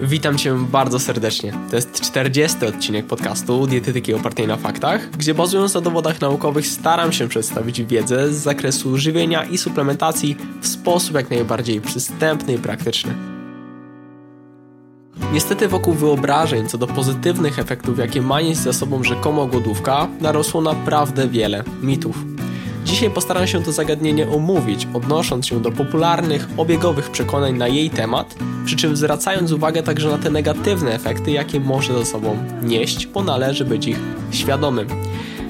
Witam Cię bardzo serdecznie. To jest 40. odcinek podcastu Dietetyki opartej na faktach, gdzie bazując na dowodach naukowych staram się przedstawić wiedzę z zakresu żywienia i suplementacji w sposób jak najbardziej przystępny i praktyczny. Niestety wokół wyobrażeń co do pozytywnych efektów, jakie ma nieść za sobą rzekomo głodówka, narosło naprawdę wiele mitów. Dzisiaj postaram się to zagadnienie omówić, odnosząc się do popularnych, obiegowych przekonań na jej temat, przy czym zwracając uwagę także na te negatywne efekty, jakie może za sobą nieść, bo należy być ich świadomym.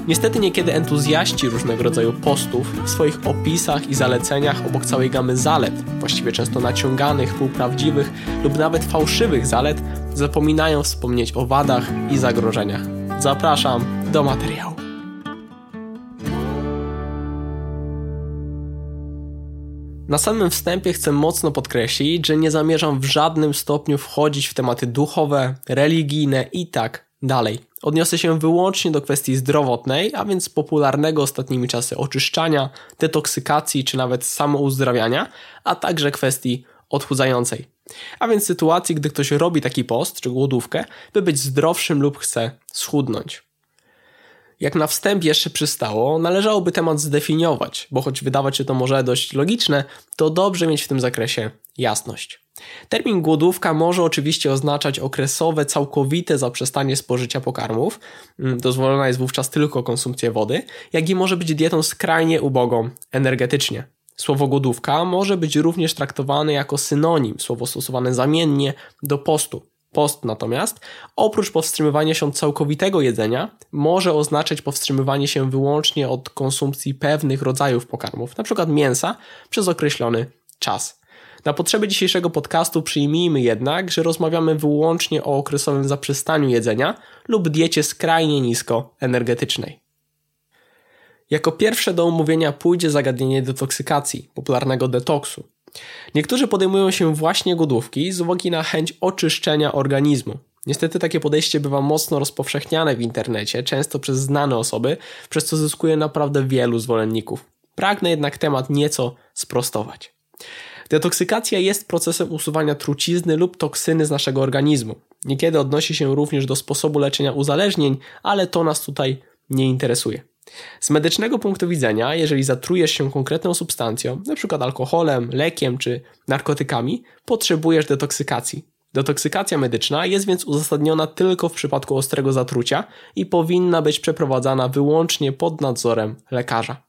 Niestety niekiedy entuzjaści różnego rodzaju postów w swoich opisach i zaleceniach obok całej gamy zalet, właściwie często naciąganych, półprawdziwych lub nawet fałszywych zalet, zapominają wspomnieć o wadach i zagrożeniach. Zapraszam do materiału. Na samym wstępie chcę mocno podkreślić, że nie zamierzam w żadnym stopniu wchodzić w tematy duchowe, religijne i tak dalej. Odniosę się wyłącznie do kwestii zdrowotnej, a więc popularnego ostatnimi czasy oczyszczania, detoksykacji czy nawet samouzdrawiania, a także kwestii odchudzającej. A więc sytuacji, gdy ktoś robi taki post czy głodówkę, by być zdrowszym lub chce schudnąć. Jak na wstęp jeszcze przystało, należałoby temat zdefiniować, bo choć wydawać się to może dość logiczne, to dobrze mieć w tym zakresie jasność. Termin głodówka może oczywiście oznaczać okresowe, całkowite zaprzestanie spożycia pokarmów, mm, dozwolona jest wówczas tylko konsumpcja wody, jak i może być dietą skrajnie ubogą energetycznie. Słowo głodówka może być również traktowane jako synonim, słowo stosowane zamiennie do postu. Post natomiast, oprócz powstrzymywania się od całkowitego jedzenia, może oznaczać powstrzymywanie się wyłącznie od konsumpcji pewnych rodzajów pokarmów, np. mięsa, przez określony czas. Na potrzeby dzisiejszego podcastu przyjmijmy jednak, że rozmawiamy wyłącznie o okresowym zaprzestaniu jedzenia lub diecie skrajnie nisko energetycznej. Jako pierwsze do omówienia pójdzie zagadnienie detoksykacji, popularnego detoksu. Niektórzy podejmują się właśnie głodówki z uwagi na chęć oczyszczenia organizmu. Niestety takie podejście bywa mocno rozpowszechniane w internecie, często przez znane osoby, przez co zyskuje naprawdę wielu zwolenników. Pragnę jednak temat nieco sprostować. Detoksykacja jest procesem usuwania trucizny lub toksyny z naszego organizmu. Niekiedy odnosi się również do sposobu leczenia uzależnień, ale to nas tutaj nie interesuje. Z medycznego punktu widzenia, jeżeli zatrujesz się konkretną substancją, np. alkoholem, lekiem czy narkotykami, potrzebujesz detoksykacji. Detoksykacja medyczna jest więc uzasadniona tylko w przypadku ostrego zatrucia i powinna być przeprowadzana wyłącznie pod nadzorem lekarza.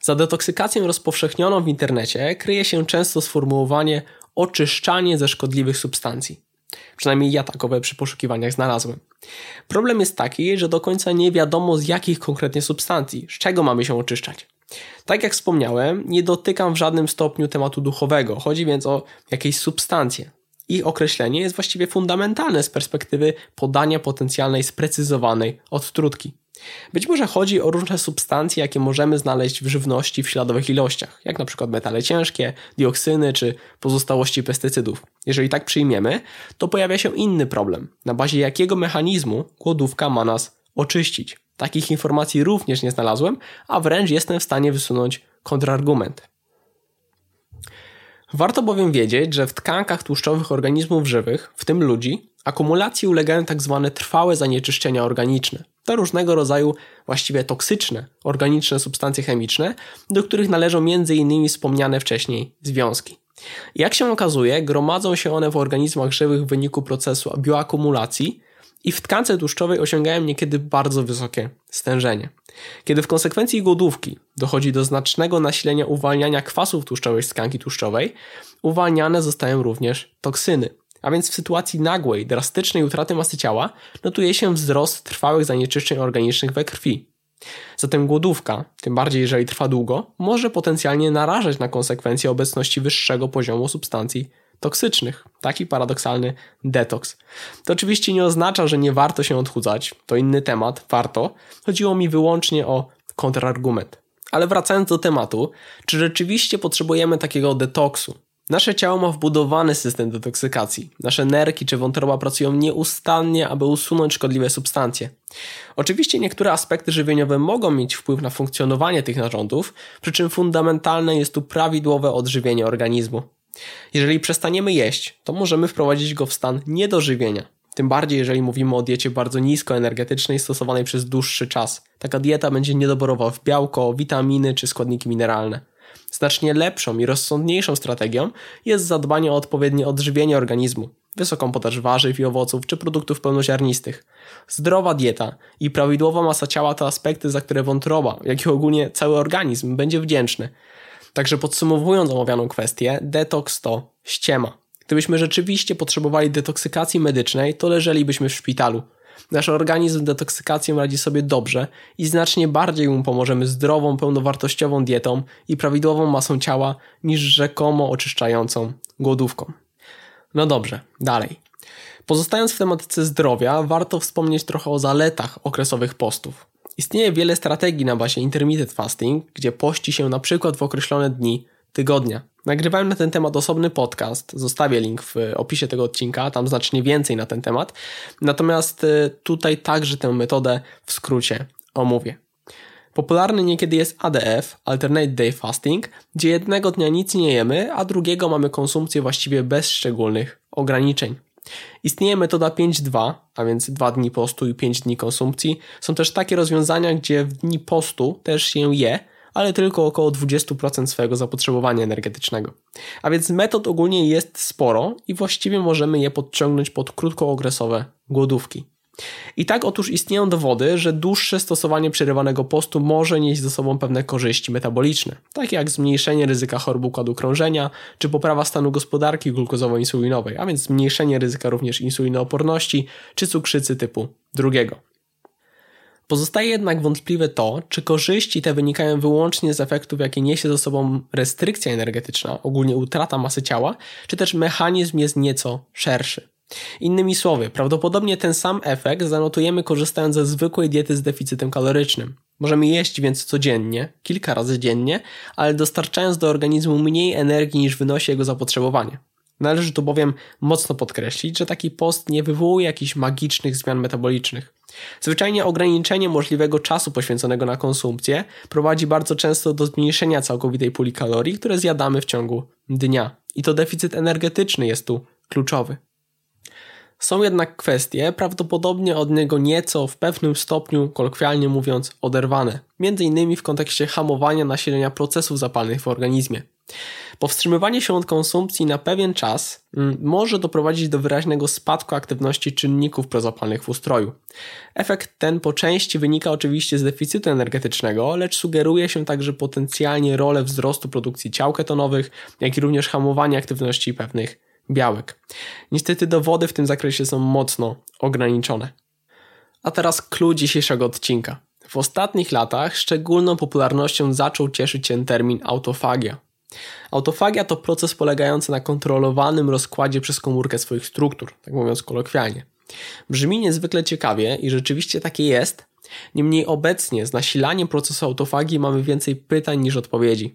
Za detoksykacją rozpowszechnioną w internecie kryje się często sformułowanie oczyszczanie ze szkodliwych substancji. Przynajmniej ja takowe przy poszukiwaniach znalazłem. Problem jest taki, że do końca nie wiadomo z jakich konkretnie substancji, z czego mamy się oczyszczać. Tak jak wspomniałem, nie dotykam w żadnym stopniu tematu duchowego, chodzi więc o jakieś substancje. Ich określenie jest właściwie fundamentalne z perspektywy podania potencjalnej sprecyzowanej odtrutki. Być może chodzi o różne substancje, jakie możemy znaleźć w żywności w śladowych ilościach, jak na przykład metale ciężkie, dioksyny czy pozostałości pestycydów. Jeżeli tak przyjmiemy, to pojawia się inny problem, na bazie jakiego mechanizmu głodówka ma nas oczyścić. Takich informacji również nie znalazłem, a wręcz jestem w stanie wysunąć kontrargument. Warto bowiem wiedzieć, że w tkankach tłuszczowych organizmów żywych, w tym ludzi, akumulacji ulegają tzw. Tak trwałe zanieczyszczenia organiczne. To różnego rodzaju właściwie toksyczne, organiczne substancje chemiczne, do których należą m.in. wspomniane wcześniej związki. Jak się okazuje, gromadzą się one w organizmach żywych w wyniku procesu bioakumulacji i w tkance tłuszczowej osiągają niekiedy bardzo wysokie stężenie. Kiedy w konsekwencji głodówki dochodzi do znacznego nasilenia uwalniania kwasów tłuszczowych z tkanki tłuszczowej, uwalniane zostają również toksyny. A więc w sytuacji nagłej, drastycznej utraty masy ciała notuje się wzrost trwałych zanieczyszczeń organicznych we krwi. Zatem głodówka, tym bardziej jeżeli trwa długo, może potencjalnie narażać na konsekwencje obecności wyższego poziomu substancji toksycznych. Taki paradoksalny detoks. To oczywiście nie oznacza, że nie warto się odchudzać, to inny temat, warto. Chodziło mi wyłącznie o kontrargument. Ale wracając do tematu, czy rzeczywiście potrzebujemy takiego detoksu? Nasze ciało ma wbudowany system detoksykacji. Nasze nerki czy wątroba pracują nieustannie, aby usunąć szkodliwe substancje. Oczywiście niektóre aspekty żywieniowe mogą mieć wpływ na funkcjonowanie tych narządów, przy czym fundamentalne jest tu prawidłowe odżywienie organizmu. Jeżeli przestaniemy jeść, to możemy wprowadzić go w stan niedożywienia. Tym bardziej, jeżeli mówimy o diecie bardzo niskoenergetycznej stosowanej przez dłuższy czas. Taka dieta będzie niedoborowa w białko, witaminy czy składniki mineralne. Znacznie lepszą i rozsądniejszą strategią jest zadbanie o odpowiednie odżywienie organizmu, wysoką podaż warzyw i owoców czy produktów pełnoziarnistych. Zdrowa dieta i prawidłowa masa ciała to aspekty, za które wątroba, jak i ogólnie cały organizm będzie wdzięczny. Także podsumowując omawianą kwestię, detoks to ściema. Gdybyśmy rzeczywiście potrzebowali detoksykacji medycznej, to leżelibyśmy w szpitalu. Nasz organizm detoksykacją radzi sobie dobrze i znacznie bardziej mu pomożemy zdrową, pełnowartościową dietą i prawidłową masą ciała niż rzekomo oczyszczającą głodówką. No dobrze, dalej. Pozostając w tematyce zdrowia, warto wspomnieć trochę o zaletach okresowych postów. Istnieje wiele strategii na bazie intermittent fasting, gdzie pości się na przykład w określone dni tygodnia. Nagrywałem na ten temat osobny podcast, zostawię link w opisie tego odcinka, tam znacznie więcej na ten temat. Natomiast y, tutaj także tę metodę w skrócie omówię. Popularny niekiedy jest ADF, Alternate Day Fasting, gdzie jednego dnia nic nie jemy, a drugiego mamy konsumpcję właściwie bez szczególnych ograniczeń. Istnieje metoda 5-2, a więc 2 dni postu i 5 dni konsumpcji. Są też takie rozwiązania, gdzie w dni postu też się je, ale tylko około 20% swojego zapotrzebowania energetycznego. A więc metod ogólnie jest sporo i właściwie możemy je podciągnąć pod krótkookresowe głodówki. I tak otóż istnieją dowody, że dłuższe stosowanie przerywanego postu może nieść ze sobą pewne korzyści metaboliczne, takie jak zmniejszenie ryzyka chorób układu krążenia, czy poprawa stanu gospodarki glukozowo-insulinowej, a więc zmniejszenie ryzyka również insulinooporności, czy cukrzycy typu drugiego. Pozostaje jednak wątpliwe to, czy korzyści te wynikają wyłącznie z efektów, jakie niesie ze sobą restrykcja energetyczna, ogólnie utrata masy ciała, czy też mechanizm jest nieco szerszy. Innymi słowy, prawdopodobnie ten sam efekt zanotujemy korzystając ze zwykłej diety z deficytem kalorycznym. Możemy jeść więc codziennie, kilka razy dziennie, ale dostarczając do organizmu mniej energii niż wynosi jego zapotrzebowanie. Należy tu bowiem mocno podkreślić, że taki post nie wywołuje jakichś magicznych zmian metabolicznych. Zwyczajnie ograniczenie możliwego czasu poświęconego na konsumpcję prowadzi bardzo często do zmniejszenia całkowitej puli kalorii, które zjadamy w ciągu dnia. I to deficyt energetyczny jest tu kluczowy. Są jednak kwestie prawdopodobnie od niego nieco w pewnym stopniu, kolokwialnie mówiąc, oderwane, między innymi w kontekście hamowania nasilenia procesów zapalnych w organizmie. Powstrzymywanie się od konsumpcji na pewien czas mm, może doprowadzić do wyraźnego spadku aktywności czynników prozapalnych w ustroju. Efekt ten po części wynika oczywiście z deficytu energetycznego, lecz sugeruje się także potencjalnie rolę wzrostu produkcji ciał ketonowych, jak i również hamowania aktywności pewnych białek. Niestety dowody w tym zakresie są mocno ograniczone. A teraz clue dzisiejszego odcinka. W ostatnich latach szczególną popularnością zaczął cieszyć się termin autofagia. Autofagia to proces polegający na kontrolowanym rozkładzie przez komórkę swoich struktur, tak mówiąc kolokwialnie. Brzmi niezwykle ciekawie i rzeczywiście takie jest, niemniej obecnie z nasilaniem procesu autofagii mamy więcej pytań niż odpowiedzi.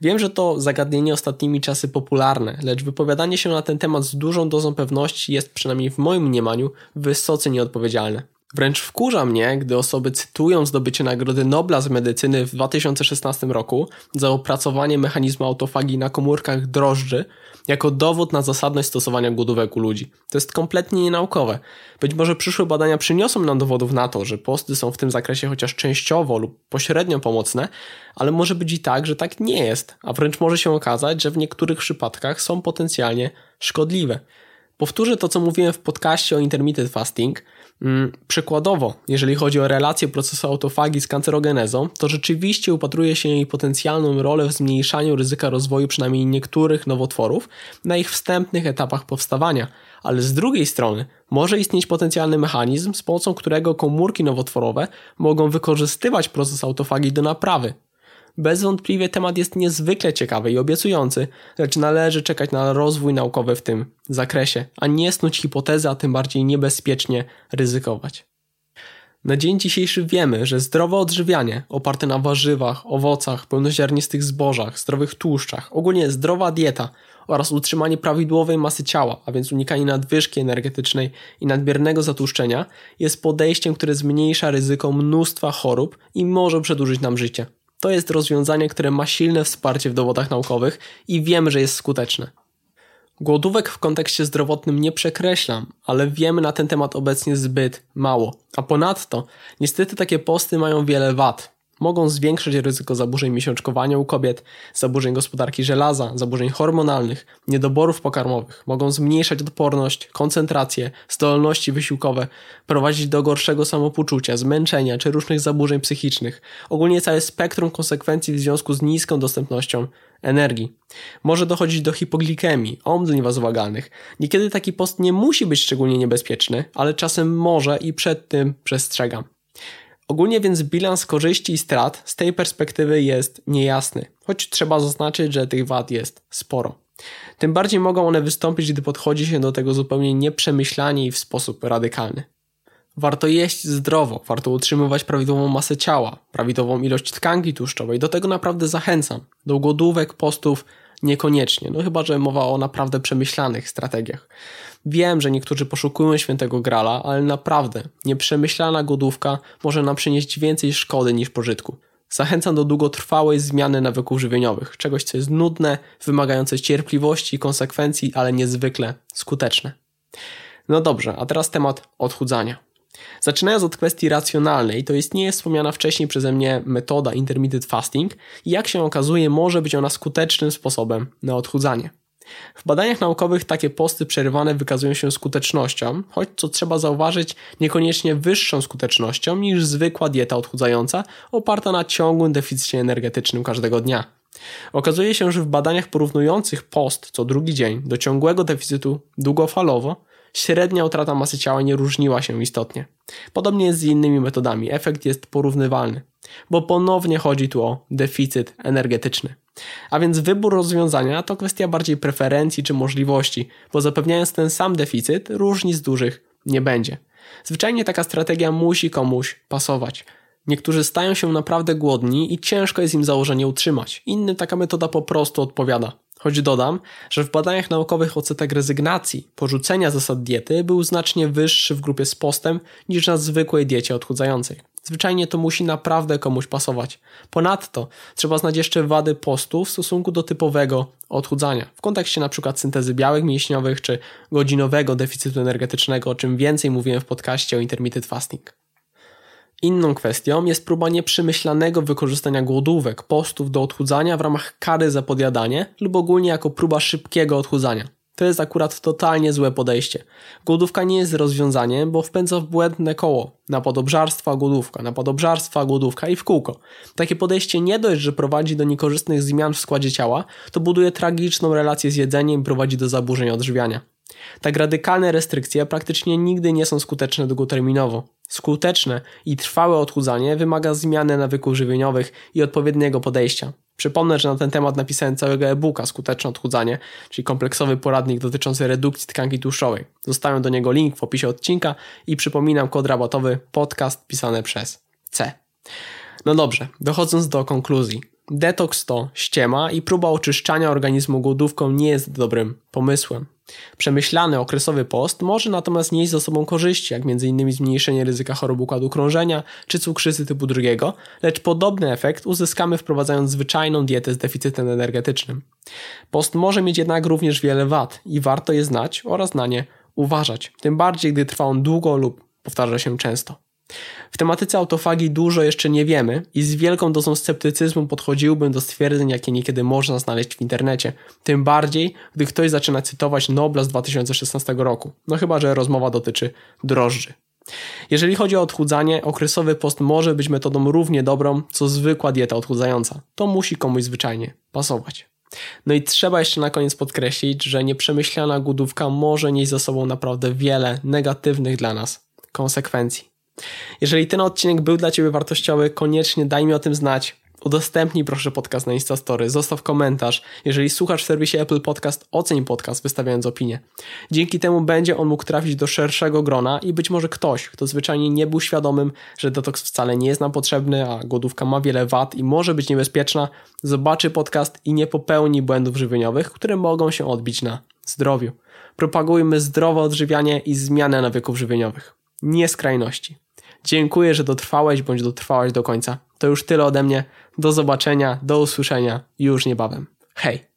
Wiem, że to zagadnienie ostatnimi czasy popularne, lecz wypowiadanie się na ten temat z dużą dozą pewności jest przynajmniej w moim mniemaniu wysoce nieodpowiedzialne. Wręcz wkurza mnie, gdy osoby cytują zdobycie Nagrody Nobla z medycyny w 2016 roku za opracowanie mechanizmu autofagii na komórkach drożdży jako dowód na zasadność stosowania głodówek u ludzi. To jest kompletnie nienaukowe. Być może przyszłe badania przyniosą nam dowodów na to, że posty są w tym zakresie chociaż częściowo lub pośrednio pomocne, ale może być i tak, że tak nie jest, a wręcz może się okazać, że w niektórych przypadkach są potencjalnie szkodliwe. Powtórzę to, co mówiłem w podcaście o intermittent fasting – Mm, przykładowo, jeżeli chodzi o relację procesu autofagii z kancerogenezą, to rzeczywiście upatruje się jej potencjalną rolę w zmniejszaniu ryzyka rozwoju przynajmniej niektórych nowotworów na ich wstępnych etapach powstawania, ale z drugiej strony może istnieć potencjalny mechanizm, z pomocą którego komórki nowotworowe mogą wykorzystywać proces autofagii do naprawy, Bezwątpliwie temat jest niezwykle ciekawy i obiecujący, lecz należy czekać na rozwój naukowy w tym zakresie, a nie snuć hipotezy, a tym bardziej niebezpiecznie ryzykować. Na dzień dzisiejszy wiemy, że zdrowe odżywianie oparte na warzywach, owocach, pełnoziarnistych zbożach, zdrowych tłuszczach, ogólnie zdrowa dieta oraz utrzymanie prawidłowej masy ciała, a więc unikanie nadwyżki energetycznej i nadmiernego zatłuszczenia, jest podejściem, które zmniejsza ryzyko mnóstwa chorób i może przedłużyć nam życie. To jest rozwiązanie, które ma silne wsparcie w dowodach naukowych i wiemy, że jest skuteczne. Głodówek w kontekście zdrowotnym nie przekreślam, ale wiemy na ten temat obecnie zbyt mało. A ponadto, niestety takie posty mają wiele wad. Mogą zwiększyć ryzyko zaburzeń miesiączkowania u kobiet, zaburzeń gospodarki żelaza, zaburzeń hormonalnych, niedoborów pokarmowych, mogą zmniejszać odporność, koncentrację, zdolności wysiłkowe, prowadzić do gorszego samopoczucia, zmęczenia czy różnych zaburzeń psychicznych. Ogólnie całe spektrum konsekwencji w związku z niską dostępnością energii. Może dochodzić do hipoglikemii, omdleń wazowagalnych. Niekiedy taki post nie musi być szczególnie niebezpieczny, ale czasem może i przed tym przestrzegam. Ogólnie więc bilans korzyści i strat z tej perspektywy jest niejasny, choć trzeba zaznaczyć, że tych wad jest sporo. Tym bardziej mogą one wystąpić, gdy podchodzi się do tego zupełnie nieprzemyślanie i w sposób radykalny. Warto jeść zdrowo, warto utrzymywać prawidłową masę ciała, prawidłową ilość tkanki tłuszczowej. Do tego naprawdę zachęcam. Do głodówek, postów niekoniecznie, no chyba, że mowa o naprawdę przemyślanych strategiach. Wiem, że niektórzy poszukują świętego grala, ale naprawdę nieprzemyślana głodówka może nam przynieść więcej szkody niż pożytku. Zachęcam do długotrwałej zmiany nawyków żywieniowych, czegoś co jest nudne, wymagające cierpliwości i konsekwencji, ale niezwykle skuteczne. No dobrze, a teraz temat odchudzania. Zaczynając od kwestii racjonalnej, to istnieje wspomniana wcześniej przeze mnie metoda intermittent fasting i jak się okazuje może być ona skutecznym sposobem na odchudzanie. W badaniach naukowych takie posty przerywane wykazują się skutecznością, choć co trzeba zauważyć, niekoniecznie wyższą skutecznością niż zwykła dieta odchudzająca oparta na ciągłym deficycie energetycznym każdego dnia. Okazuje się, że w badaniach porównujących post co drugi dzień do ciągłego deficytu długofalowo średnia utrata masy ciała nie różniła się istotnie. Podobnie jest z innymi metodami, efekt jest porównywalny, bo ponownie chodzi tu o deficyt energetyczny. A więc wybór rozwiązania to kwestia bardziej preferencji czy możliwości, bo zapewniając ten sam deficyt, różnic dużych nie będzie. Zwyczajnie taka strategia musi komuś pasować. Niektórzy stają się naprawdę głodni i ciężko jest im założenie utrzymać. Innym taka metoda po prostu odpowiada. Choć dodam, że w badaniach naukowych odsetek rezygnacji, porzucenia zasad diety był znacznie wyższy w grupie z postem niż na zwykłej diecie odchudzającej. Zwyczajnie to musi naprawdę komuś pasować. Ponadto trzeba znać jeszcze wady postu w stosunku do typowego odchudzania, w kontekście np. syntezy białek mięśniowych czy godzinowego deficytu energetycznego, o czym więcej mówiłem w podcaście o intermittent fasting. Inną kwestią jest próba nieprzemyślanego wykorzystania głodówek, postów do odchudzania w ramach kary za podjadanie lub ogólnie jako próba szybkiego odchudzania. To jest akurat totalnie złe podejście. Głodówka nie jest rozwiązaniem, bo wpędza w błędne koło. Napad obżarstwa, głodówka, napad obżarstwa, głodówka i w kółko. Takie podejście nie dość, że prowadzi do niekorzystnych zmian w składzie ciała, to buduje tragiczną relację z jedzeniem i prowadzi do zaburzeń odżywiania. Tak radykalne restrykcje praktycznie nigdy nie są skuteczne długoterminowo. Skuteczne i trwałe odchudzanie wymaga zmiany nawyków żywieniowych i odpowiedniego podejścia. Przypomnę, że na ten temat napisałem całego e-booka Skuteczne odchudzanie, czyli kompleksowy poradnik dotyczący redukcji tkanki tłuszczowej. Zostawiam do niego link w opisie odcinka i przypominam kod rabatowy podcast pisany przez C. No dobrze, dochodząc do konkluzji. Detoks to ściema i próba oczyszczania organizmu głodówką nie jest dobrym pomysłem. Przemyślany okresowy post może natomiast nieść za sobą korzyści, jak m.in. zmniejszenie ryzyka chorób układu krążenia czy cukrzycy typu drugiego, lecz podobny efekt uzyskamy wprowadzając zwyczajną dietę z deficytem energetycznym. Post może mieć jednak również wiele wad i warto je znać oraz na nie uważać, tym bardziej gdy trwa on długo lub powtarza się często. W tematyce autofagii dużo jeszcze nie wiemy i z wielką dozą sceptycyzmu podchodziłbym do stwierdzeń, jakie niekiedy można znaleźć w internecie. Tym bardziej, gdy ktoś zaczyna cytować Nobla z 2016 roku. No chyba, że rozmowa dotyczy drożdży. Jeżeli chodzi o odchudzanie, okresowy post może być metodą równie dobrą, co zwykła dieta odchudzająca. To musi komuś zwyczajnie pasować. No i trzeba jeszcze na koniec podkreślić, że nieprzemyślana głodówka może nieść za sobą naprawdę wiele negatywnych dla nas konsekwencji. Jeżeli ten odcinek był dla Ciebie wartościowy, koniecznie daj mi o tym znać. Udostępnij proszę podcast na Instastory, zostaw komentarz. Jeżeli słuchasz w serwisie Apple Podcast, oceń podcast wystawiając opinię. Dzięki temu będzie on mógł trafić do szerszego grona i być może ktoś, kto zwyczajnie nie był świadomym, że detoks wcale nie jest nam potrzebny, a głodówka ma wiele wad i może być niebezpieczna, zobaczy podcast i nie popełni błędów żywieniowych, które mogą się odbić na zdrowiu. Propagujmy zdrowe odżywianie i zmianę nawyków żywieniowych. Nie skrajności. Dziękuję, że dotrwałeś bądź dotrwałaś do końca. To już tyle ode mnie. Do zobaczenia, do usłyszenia już niebawem. Hej!